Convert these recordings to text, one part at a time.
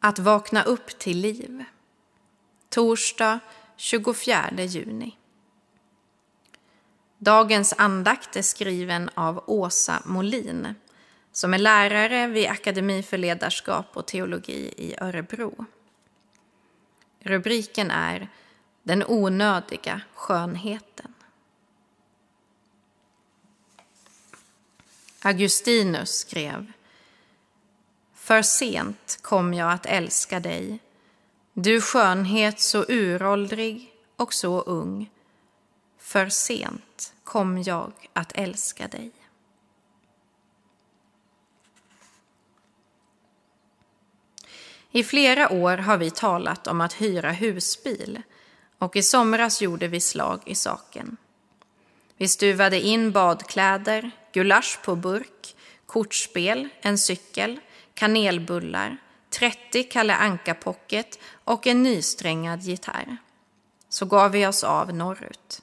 Att vakna upp till liv. Torsdag 24 juni. Dagens andakt är skriven av Åsa Molin som är lärare vid Akademi för ledarskap och teologi i Örebro. Rubriken är Den onödiga skönheten. Augustinus skrev för sent kom jag att älska dig, du skönhet så uråldrig och så ung. För sent kom jag att älska dig. I flera år har vi talat om att hyra husbil och i somras gjorde vi slag i saken. Vi stuvade in badkläder, gulasch på burk, kortspel, en cykel, kanelbullar, 30 Kalle Anka Pocket och en nysträngad gitarr. Så gav vi oss av norrut.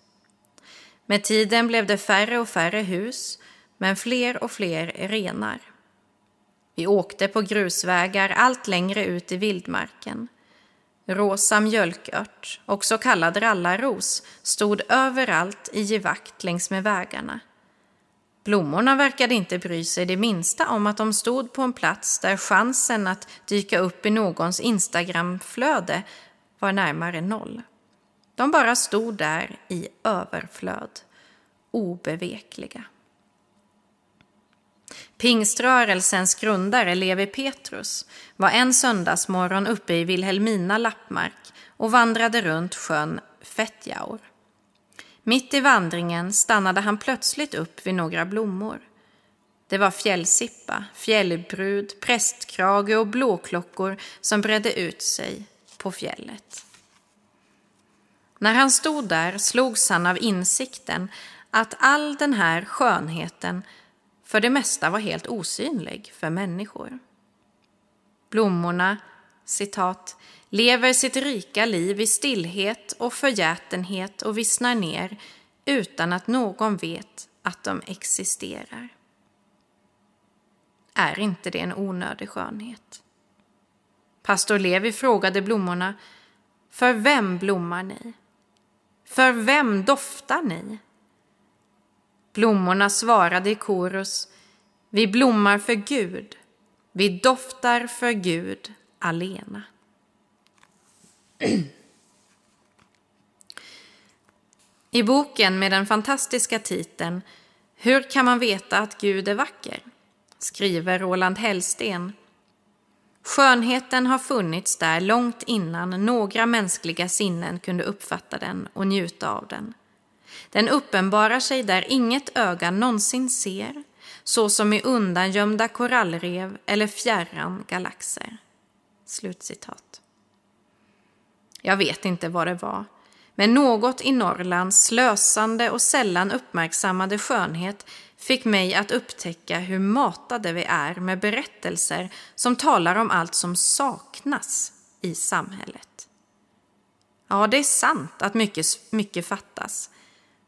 Med tiden blev det färre och färre hus, men fler och fler renar. Vi åkte på grusvägar allt längre ut i vildmarken. Rosa mjölkört, också kallad rallarros, stod överallt i givakt längs med vägarna. Blommorna verkade inte bry sig det minsta om att de stod på en plats där chansen att dyka upp i någons Instagramflöde var närmare noll. De bara stod där i överflöd, obevekliga. Pingströrelsens grundare Levi Petrus var en söndagsmorgon uppe i Vilhelmina lappmark och vandrade runt sjön Fettjaur. Mitt i vandringen stannade han plötsligt upp vid några blommor. Det var fjällsippa, fjällbrud, prästkrage och blåklockor som bredde ut sig på fjället. När han stod där slogs han av insikten att all den här skönheten för det mesta var helt osynlig för människor. Blommorna, citat, lever sitt rika liv i stillhet och förgätenhet och vissnar ner utan att någon vet att de existerar. Är inte det en onödig skönhet? Pastor Levi frågade blommorna, för vem blommar ni? För vem doftar ni? Blommorna svarade i korus, vi blommar för Gud, vi doftar för Gud alena. I boken med den fantastiska titeln Hur kan man veta att Gud är vacker? skriver Roland Hellsten. Skönheten har funnits där långt innan några mänskliga sinnen kunde uppfatta den och njuta av den. Den uppenbarar sig där inget öga någonsin ser, såsom i undangömda korallrev eller fjärran galaxer. Slutcitat. Jag vet inte vad det var, men något i Norrlands slösande och sällan uppmärksammade skönhet fick mig att upptäcka hur matade vi är med berättelser som talar om allt som saknas i samhället. Ja, det är sant att mycket, mycket fattas,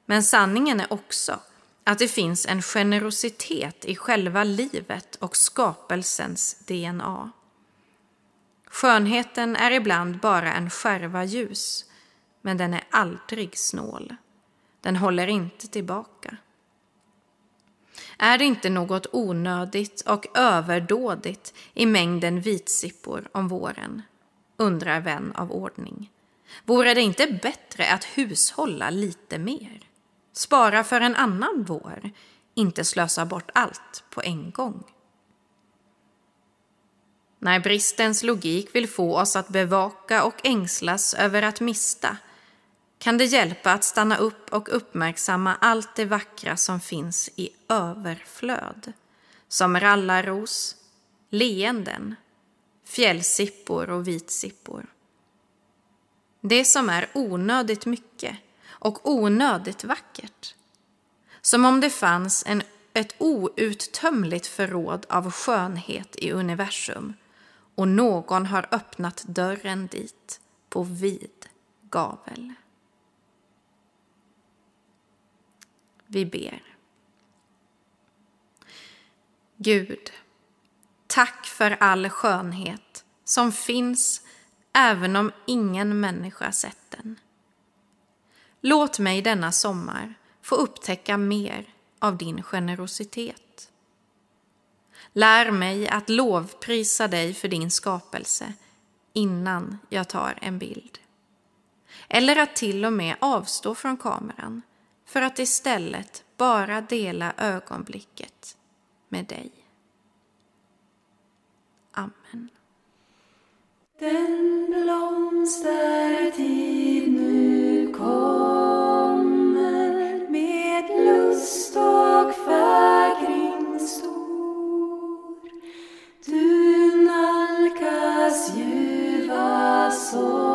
men sanningen är också att det finns en generositet i själva livet och skapelsens DNA. Skönheten är ibland bara en skärva ljus, men den är aldrig snål. Den håller inte tillbaka. Är det inte något onödigt och överdådigt i mängden vitsippor om våren? undrar vän av ordning. Vore det inte bättre att hushålla lite mer? Spara för en annan vår, inte slösa bort allt på en gång. När bristens logik vill få oss att bevaka och ängslas över att mista kan det hjälpa att stanna upp och uppmärksamma allt det vackra som finns i överflöd. Som rallarros, leenden, fjällsippor och vitsippor. Det som är onödigt mycket och onödigt vackert. Som om det fanns en, ett outtömligt förråd av skönhet i universum och någon har öppnat dörren dit på vid gavel. Vi ber. Gud, tack för all skönhet som finns även om ingen människa sett den. Låt mig denna sommar få upptäcka mer av din generositet. Lär mig att lovprisa dig för din skapelse innan jag tar en bild. Eller att till och med avstå från kameran för att istället bara dela ögonblicket med dig. Amen. Den blomstertid nu kommer soul.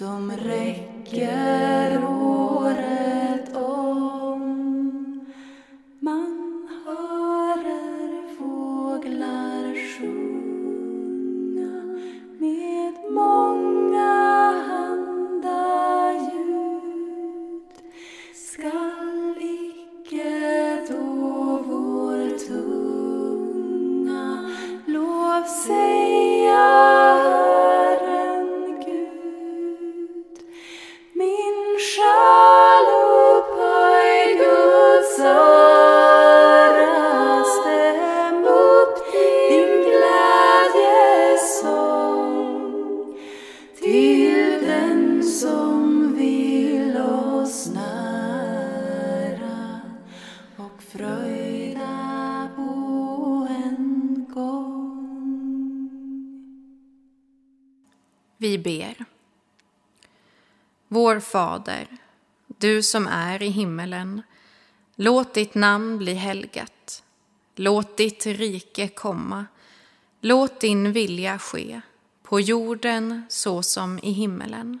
Som räcker året om. Man hörer fåglar sjunga med många handa ljud. Skall icke då vår tunga lov säga som vill oss nära och fröjda på en gång. Vi ber. Vår Fader, du som är i himmelen. Låt ditt namn bli helgat. Låt ditt rike komma. Låt din vilja ske, på jorden så som i himmelen.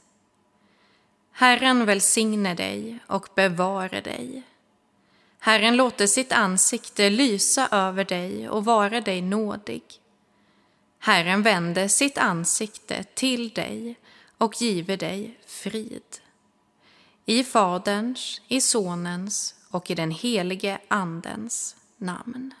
Herren välsigne dig och bevare dig. Herren låter sitt ansikte lysa över dig och vara dig nådig. Herren vände sitt ansikte till dig och give dig frid. I Faderns, i Sonens och i den helige Andens namn.